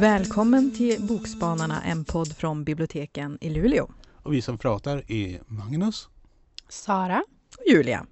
Välkommen till Bokspanarna, en podd från biblioteken i Luleå. Och vi som pratar är Magnus. Sara. Och Julia.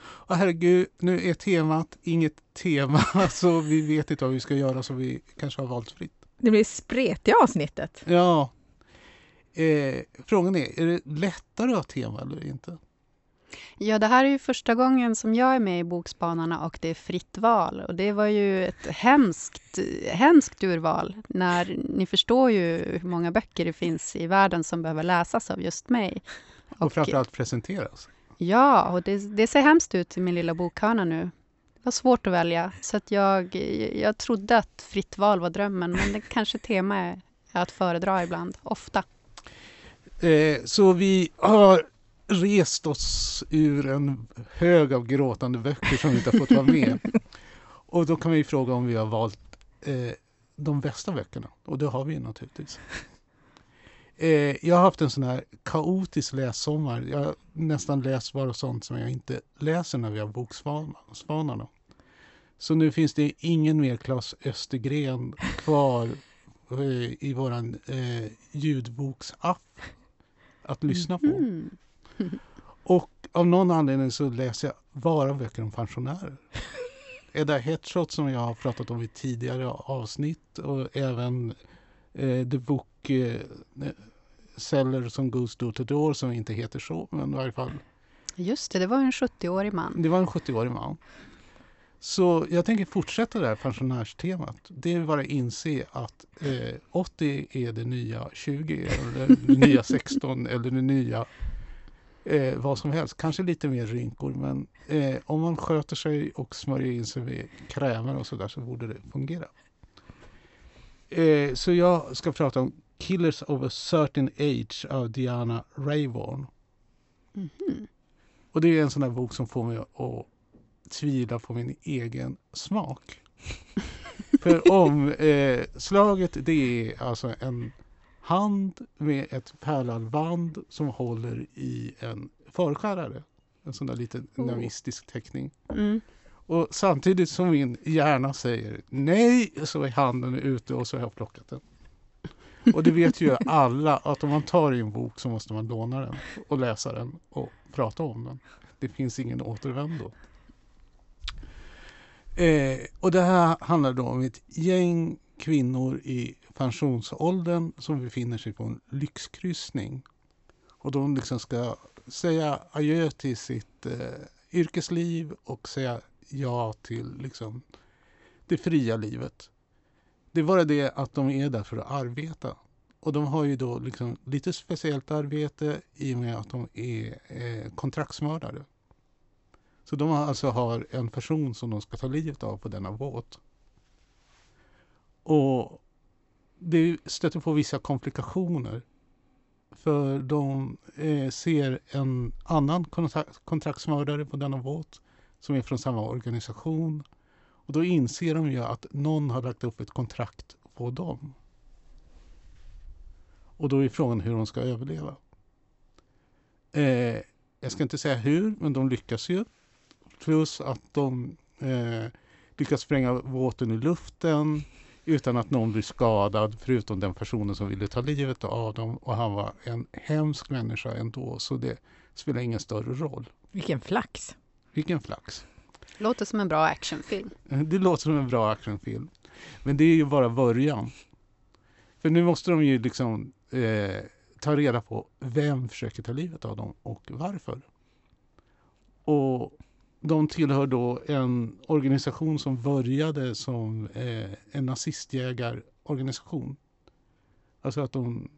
Och herregud, nu är temat inget tema, så vi vet inte vad vi ska göra, så vi kanske har valt fritt. Det blir spretiga avsnittet. Ja. Eh, frågan är, är det lättare att ha tema eller inte? Ja, det här är ju första gången som jag är med i Bokspanarna och det är fritt val. Och det var ju ett hemskt, hemskt urval. När, ni förstår ju hur många böcker det finns i världen som behöver läsas av just mig. Och, och framförallt presenteras. Ja, och det, det, ser hemskt ut i min lilla bokhörna nu. Det var svårt att välja, så att jag, jag trodde att fritt val var drömmen, men det kanske tema är att föredra ibland, ofta. Eh, så vi har rest oss ur en hög av gråtande böcker som vi inte har fått vara med. Och då kan vi fråga om vi har valt eh, de bästa böckerna. Och det har vi naturligtvis. Eh, jag har haft en sån här kaotisk lässommar. Jag har nästan läst bara sånt som jag inte läser när vi har Boksvanarna. Så nu finns det ingen mer Claes Östergren kvar eh, i vår eh, ljudboksapp att lyssna på. Mm. Och av någon anledning så läser jag bara böcker om pensionärer. Edda Headshot som jag har pratat om i tidigare avsnitt och även eh, The Book eh, Seller som Goes Door to Door som inte heter så, men i varje fall. Just det, det var en 70-årig man. Det var en 70-årig man. Så jag tänker fortsätta det här pensionärstemat. Det är bara att inse att eh, 80 är det nya 20 eller det nya 16 eller det nya eh, vad som helst. Kanske lite mer rynkor men eh, om man sköter sig och smörjer in sig med krämer och sådär så borde det fungera. Eh, så jag ska prata om Killers of a certain age av Diana Rayborn. Mm -hmm. Och det är en sån där bok som får mig att tvivla på min egen smak. För omslaget eh, det är alltså en hand med ett pärlalband som håller i en förskärare. En sån där liten oh. navistisk teckning. Mm. Och samtidigt som min hjärna säger nej så är handen ute och så har jag plockat den. Och det vet ju alla att om man tar i en bok så måste man låna den och läsa den och prata om den. Det finns ingen återvändo. Eh, och det här handlar då om ett gäng kvinnor i pensionsåldern som befinner sig på en lyxkryssning. Och de liksom ska säga adjö till sitt eh, yrkesliv och säga ja till liksom, det fria livet. Det är bara det att de är där för att arbeta. Och de har ju då liksom lite speciellt arbete i och med att de är eh, kontraktsmördare. Så de har alltså har en person som de ska ta livet av på denna båt. Och det stöter på vissa komplikationer. För de eh, ser en annan kontraktsmördare på denna båt som är från samma organisation. Och då inser de ju att någon har lagt upp ett kontrakt på dem. Och då är frågan hur de ska överleva. Eh, jag ska inte säga hur, men de lyckas ju. Plus att de eh, lyckas spränga båten i luften utan att någon blir skadad förutom den personen som ville ta livet av dem och han var en hemsk människa ändå så det spelar ingen större roll. Vilken flax! Vilken flax! Låter som en bra actionfilm. Det låter som en bra actionfilm. Men det är ju bara början. För nu måste de ju liksom eh, ta reda på vem försöker ta livet av dem och varför. Och de tillhör då en organisation som började som eh, en nazistjägarorganisation. Alltså att de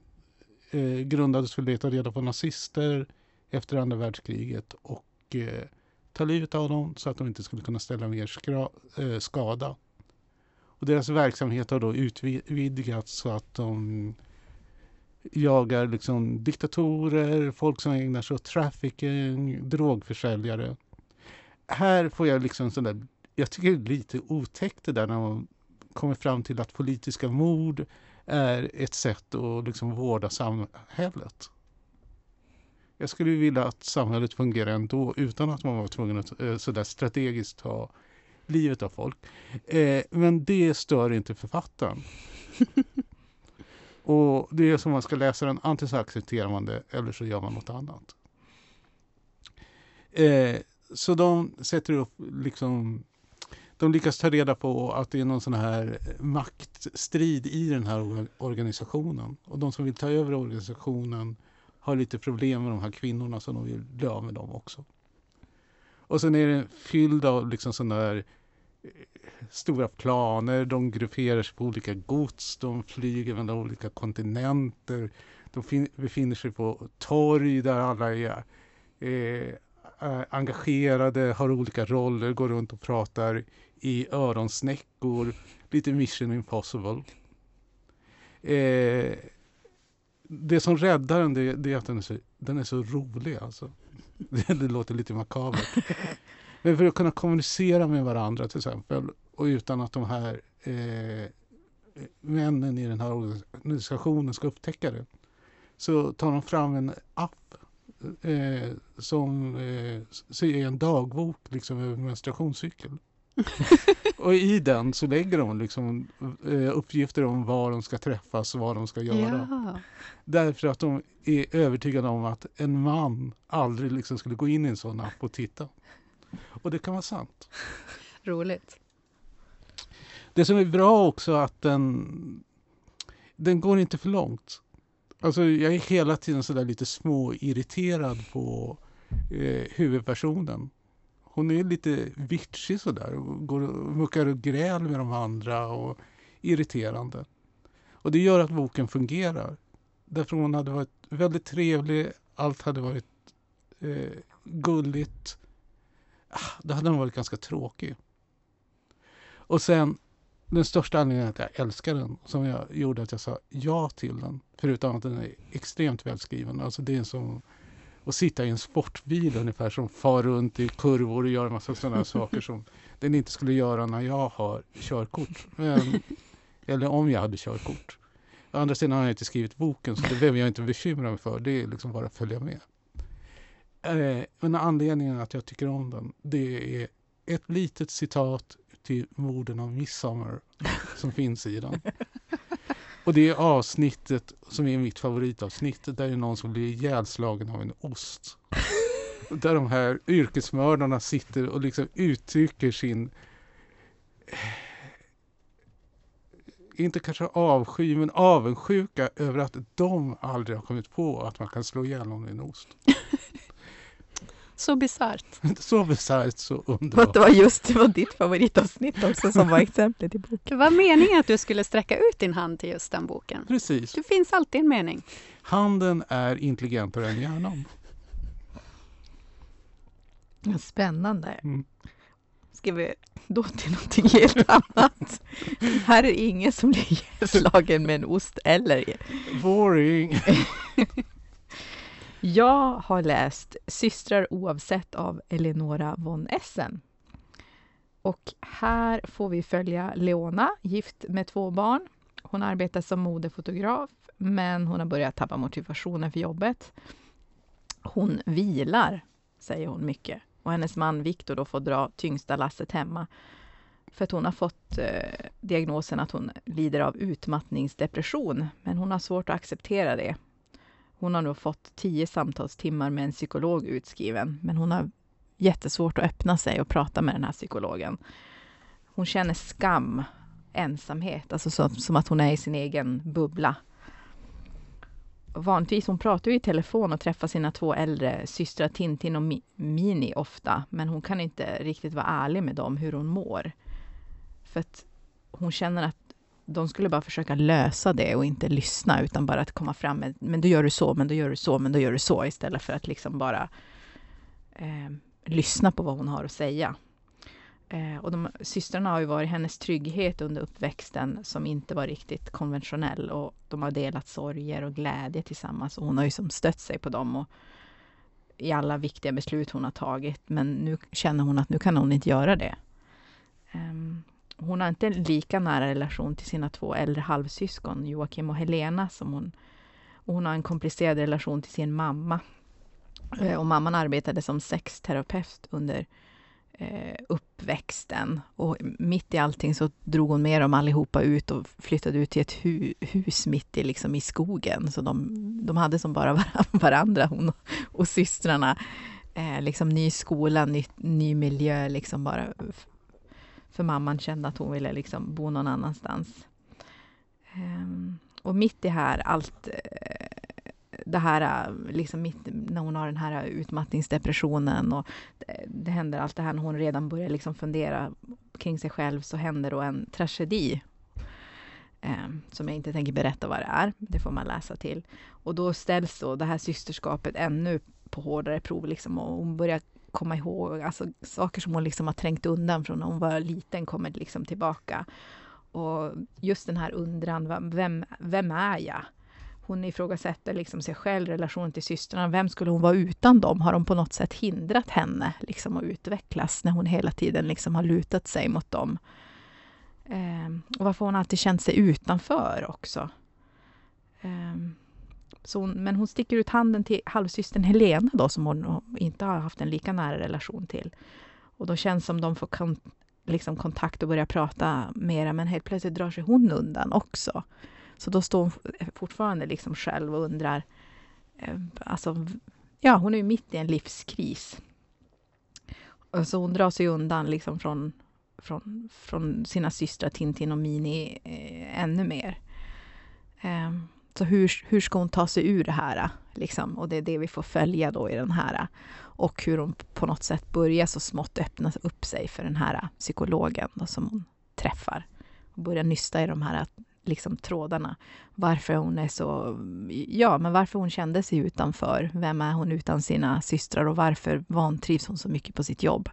eh, grundades för att leta reda på nazister efter andra världskriget och eh, ta livet av dem så att de inte skulle kunna ställa mer skra, eh, skada. Och deras verksamhet har då utvidgats så att de jagar liksom diktatorer, folk som ägnar sig åt trafficking, drogförsäljare här får jag liksom sån där, jag tycker det är lite otäckt det där när man kommer fram till att politiska mord är ett sätt att liksom vårda samhället. Jag skulle vilja att samhället fungerar ändå utan att man var tvungen att eh, sådär strategiskt ta livet av folk. Eh, men det stör inte författaren. Och det är som man ska läsa den, antingen så accepterar man det eller så gör man något annat. Eh, så de sätter upp liksom de lyckas ta reda på att det är någon sån här maktstrid i den här organisationen. Och de som vill ta över organisationen har lite problem med de här kvinnorna så de vill bli av med dem också. Och sen är den fylld av liksom sådana där eh, stora planer. De grupperar sig på olika gods. De flyger mellan olika kontinenter. De befinner sig på torg där alla är eh, engagerade, har olika roller, går runt och pratar i öronsnäckor. Lite mission impossible. Eh, det som räddar den det, det är att den är så, den är så rolig. Alltså. Det, det låter lite makabert. Men för att kunna kommunicera med varandra till exempel och utan att de här eh, männen i den här organisationen ska upptäcka det så tar de fram en app eh, som eh, är en dagbok liksom över menstruationscykel. och i den så lägger de liksom, eh, uppgifter om var de ska träffas och vad de ska göra. Ja. Därför att de är övertygade om att en man aldrig liksom skulle gå in i en sån app och titta. Och det kan vara sant. Roligt. Det som är bra också att den, den går inte för långt. Alltså jag är hela tiden sådär lite småirriterad på eh, huvudpersonen. Hon är lite vitsig, sådär och går och muckar och gräl med de andra och irriterande. Och det gör att boken fungerar. Därför hon hade varit väldigt trevlig, allt hade varit eh, gulligt. Ah, då hade hon varit ganska tråkig. Och sen den största anledningen att jag älskar den, som jag gjorde att jag sa ja till den, förutom att den är extremt välskriven. Alltså det är som att sitta i en sportbil ungefär som far runt i kurvor och gör en massa sådana saker som den inte skulle göra när jag har körkort. Men, eller om jag hade körkort. Å andra sidan har jag inte skrivit boken så det behöver jag inte bekymra mig för. Det är liksom bara att följa med. Eh, men anledningen att jag tycker om den, det är ett litet citat till morden av Midsommar som finns i den. Och det är avsnittet som är mitt favoritavsnitt där det är någon som blir ihjälslagen av en ost. Där de här yrkesmördarna sitter och liksom uttrycker sin inte kanske avsky, men avundsjuka över att de aldrig har kommit på att man kan slå ihjäl någon med en ost. Så bisarrt. så bisarrt, så underbart. det var just det var ditt favoritavsnitt också som var exemplet i boken. Det var meningen att du skulle sträcka ut din hand till just den boken. Precis. Det finns alltid en mening. Handen är intelligentare än hjärnan. Spännande. Mm. Ska vi då till någonting helt annat? Här är ingen som blir slagen med en ost eller... Boring! Jag har läst Systrar oavsett av Eleonora von Essen. Och här får vi följa Leona, gift med två barn. Hon arbetar som modefotograf, men hon har börjat tappa motivationen för jobbet. Hon vilar, säger hon mycket. Och hennes man Viktor då får dra tyngsta lasset hemma. För att hon har fått eh, diagnosen att hon lider av utmattningsdepression. Men hon har svårt att acceptera det hon har nog fått tio samtalstimmar med en psykolog utskriven, men hon har jättesvårt att öppna sig och prata med den här psykologen. Hon känner skam, ensamhet, alltså så, som att hon är i sin egen bubbla. Vanligtvis hon pratar ju i telefon och träffar sina två äldre systrar Tintin och Mini ofta, men hon kan inte riktigt vara ärlig med dem hur hon mår. För att hon känner att de skulle bara försöka lösa det och inte lyssna, utan bara att komma fram med, men då gör du så, men då gör du så, men då gör du så, istället för att liksom bara eh, lyssna på vad hon har att säga. Eh, och de, systrarna har ju varit hennes trygghet under uppväxten, som inte var riktigt konventionell, och de har delat sorger och glädje tillsammans, och hon har ju som stött sig på dem, och i alla viktiga beslut hon har tagit, men nu känner hon att nu kan hon inte göra det. Ehm, hon har inte en lika nära relation till sina två äldre halvsyskon, Joakim och Helena, som hon... Och hon har en komplicerad relation till sin mamma. Eh, och mamman arbetade som sexterapeut under eh, uppväxten. Och mitt i allting så drog hon med dem allihopa ut och flyttade ut till ett hu hus mitt i, liksom, i skogen. Så de, de hade som bara varandra, hon och, och systrarna. Eh, liksom ny skola, ny, ny miljö, liksom bara för mamman kände att hon ville liksom bo någon annanstans. Um, och mitt i här allt eh, det här, eh, liksom mitt när hon har den här utmattningsdepressionen och det, det händer allt det här när hon redan börjar liksom fundera kring sig själv så händer då en tragedi. Eh, som jag inte tänker berätta vad det är, det får man läsa till. Och då ställs då det här systerskapet ännu på hårdare prov liksom och hon börjar komma ihåg, alltså saker som hon liksom har trängt undan från när hon var liten kommer liksom tillbaka. Och just den här undran, vem, vem är jag? Hon ifrågasätter liksom sig själv, relationen till systrarna. Vem skulle hon vara utan dem? Har de på något sätt hindrat henne liksom att utvecklas när hon hela tiden liksom har lutat sig mot dem? Eh, och varför hon alltid känt sig utanför också. Eh, hon, men hon sticker ut handen till halvsystern Helena då, som hon inte har haft en lika nära relation till. Och då känns som de får kon, liksom kontakt och börjar prata mera, men helt plötsligt drar sig hon undan också. Så då står hon fortfarande liksom själv och undrar... Eh, alltså, ja, hon är ju mitt i en livskris. Så hon drar sig undan liksom från, från, från sina systrar Tintin och Mini eh, ännu mer. Eh, Alltså hur, hur ska hon ta sig ur det här? Liksom? Och det är det vi får följa då i den här. Och hur hon på något sätt börjar så smått öppna upp sig för den här psykologen då, som hon träffar. Och börjar nysta i de här liksom, trådarna. Varför hon är så... Ja, men varför hon kände sig utanför. Vem är hon utan sina systrar och varför vantrivs hon så mycket på sitt jobb?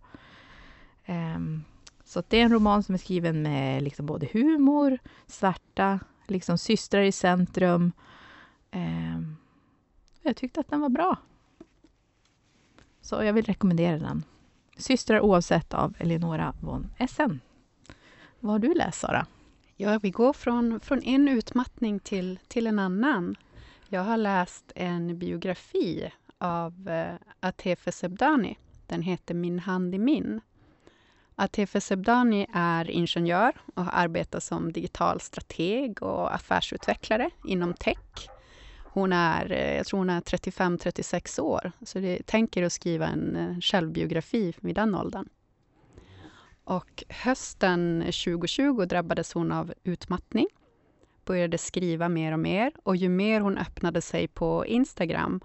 Um, så det är en roman som är skriven med liksom både humor, svarta, liksom systrar i centrum. Eh, jag tyckte att den var bra. Så jag vill rekommendera den. Systrar oavsett av Eleonora von Essen. Vad har du läst, Sara? Ja, vi går från, från en utmattning till, till en annan. Jag har läst en biografi av eh, Atefe Sebdani. Den heter Min hand i min. Atefe Sebdani är ingenjör och har arbetat som digital strateg och affärsutvecklare inom tech. Hon är, eh, jag tror hon är 35-36 år, så det tänker att skriva en eh, självbiografi vid den åldern. Och hösten 2020 drabbades hon av utmattning, började skriva mer och mer och ju mer hon öppnade sig på Instagram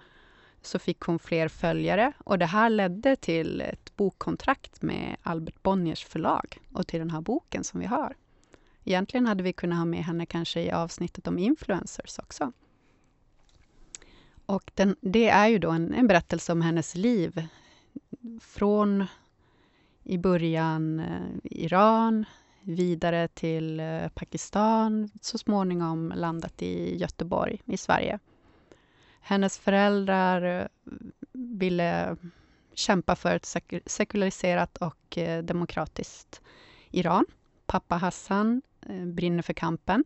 så fick hon fler följare och det här ledde till ett bokkontrakt med Albert Bonniers förlag och till den här boken som vi har. Egentligen hade vi kunnat ha med henne kanske i avsnittet om influencers också. Och den, det är ju då en, en berättelse om hennes liv från i början eh, Iran, vidare till eh, Pakistan, så småningom landat i Göteborg i Sverige. Hennes föräldrar eh, ville kämpa för ett sekulariserat och eh, demokratiskt Iran. Pappa Hassan eh, brinner för kampen.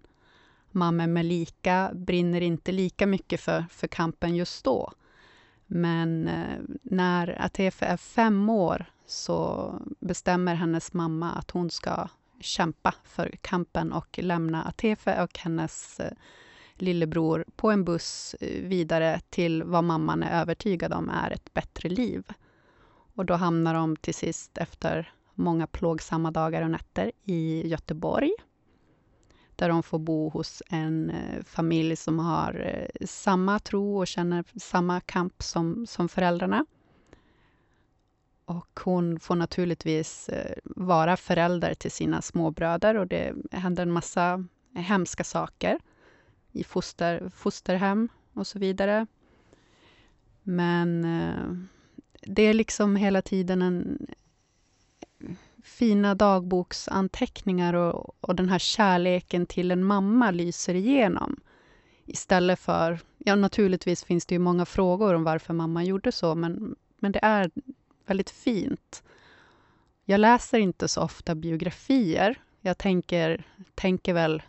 Mamma Melika brinner inte lika mycket för, för kampen just då. Men eh, när Atefe är fem år så bestämmer hennes mamma att hon ska kämpa för kampen och lämna Atefe och hennes eh, lillebror på en buss eh, vidare till vad mamman är övertygad om är ett bättre liv. Och då hamnar de till sist efter många plågsamma dagar och nätter i Göteborg där de får bo hos en eh, familj som har eh, samma tro och känner samma kamp som, som föräldrarna. Och hon får naturligtvis vara förälder till sina småbröder och det händer en massa hemska saker i foster, fosterhem och så vidare. Men eh, det är liksom hela tiden en fina dagboksanteckningar och, och den här kärleken till en mamma lyser igenom. Istället för... Ja, naturligtvis finns det ju många frågor om varför mamma gjorde så, men, men det är väldigt fint. Jag läser inte så ofta biografier. Jag tänker, tänker väl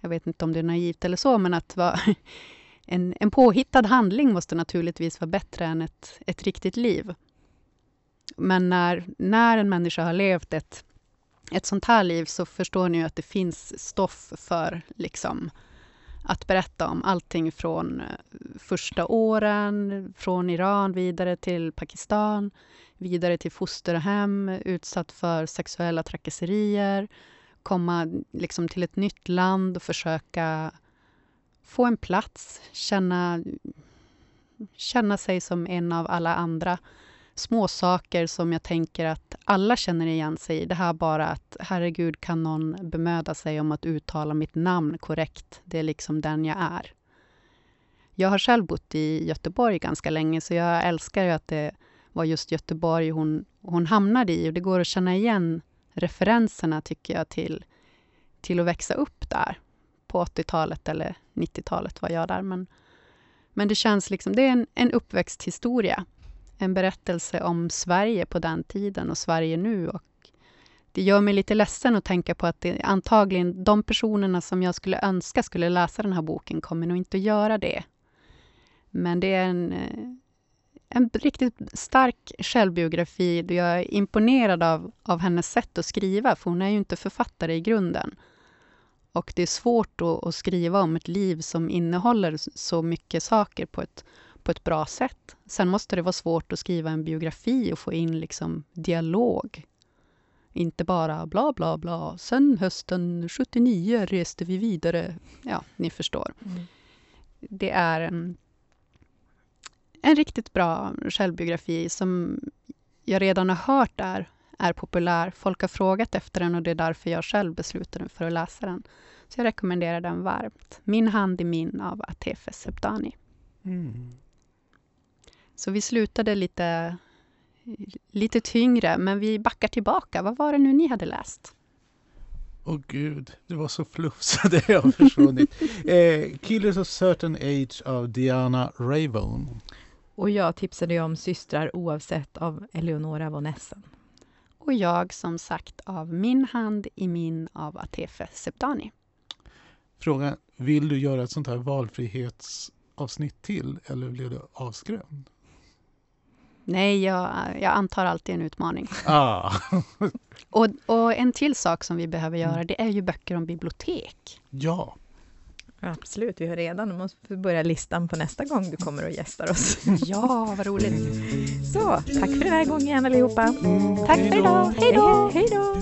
jag vet inte om det är naivt eller så, men att vara en, en påhittad handling måste naturligtvis vara bättre än ett, ett riktigt liv. Men när, när en människa har levt ett, ett sånt här liv så förstår ni ju att det finns stoff för liksom, att berätta om allting från eh, första åren, från Iran vidare till Pakistan, vidare till fosterhem, utsatt för sexuella trakasserier, komma liksom till ett nytt land och försöka få en plats, känna, känna sig som en av alla andra. Små saker som jag tänker att alla känner igen sig i. Det här bara att herregud, kan någon bemöda sig om att uttala mitt namn korrekt? Det är liksom den jag är. Jag har själv bott i Göteborg ganska länge, så jag älskar ju att det var just Göteborg hon, hon hamnade i. Och det går att känna igen referenserna, tycker jag, till, till att växa upp där. På 80-talet eller 90-talet var jag där. Men, men det känns liksom, det är en, en uppväxthistoria. En berättelse om Sverige på den tiden och Sverige nu. Och det gör mig lite ledsen att tänka på att det antagligen de personerna som jag skulle önska skulle läsa den här boken kommer nog inte att göra det. Men det är en, eh, en riktigt stark självbiografi. Jag är imponerad av, av hennes sätt att skriva, för hon är ju inte författare i grunden. Och det är svårt att, att, skriva om ett liv som innehåller så mycket saker på ett, på ett bra sätt. Sen måste det vara svårt att skriva en biografi och få in liksom dialog. Inte bara bla, bla, bla. Sen hösten 79 reste vi vidare. Ja, ni förstår. Mm. Det är en, en riktigt bra självbiografi som jag redan har hört är är populär. Folk har frågat efter den och det är därför jag själv beslutade mig för att läsa den. Så jag rekommenderar den varmt. Min hand i min av Atefe Sebdani. Mm. Så vi slutade lite, lite tyngre, men vi backar tillbaka. Vad var det nu ni hade läst? Åh oh, gud, det var så fluff så det har försvunnit. eh, Killers of Certain Age av Diana Ravon. Och jag tipsade ju om Systrar oavsett av Eleonora von Essen och jag som sagt av Min hand i min av Atefe Sebdani. Frågan, vill du göra ett sånt här valfrihetsavsnitt till eller blir du avskrämd? Nej, jag, jag antar alltid en utmaning. Ah. och, och, en till sak som vi behöver göra, mm. det är ju böcker om bibliotek. Ja. Absolut, vi har redan. måste börja listan på nästa gång du kommer och gästar oss. ja, vad roligt. Så, tack för den här gången allihopa. Tack för idag. Hej då! Hej då!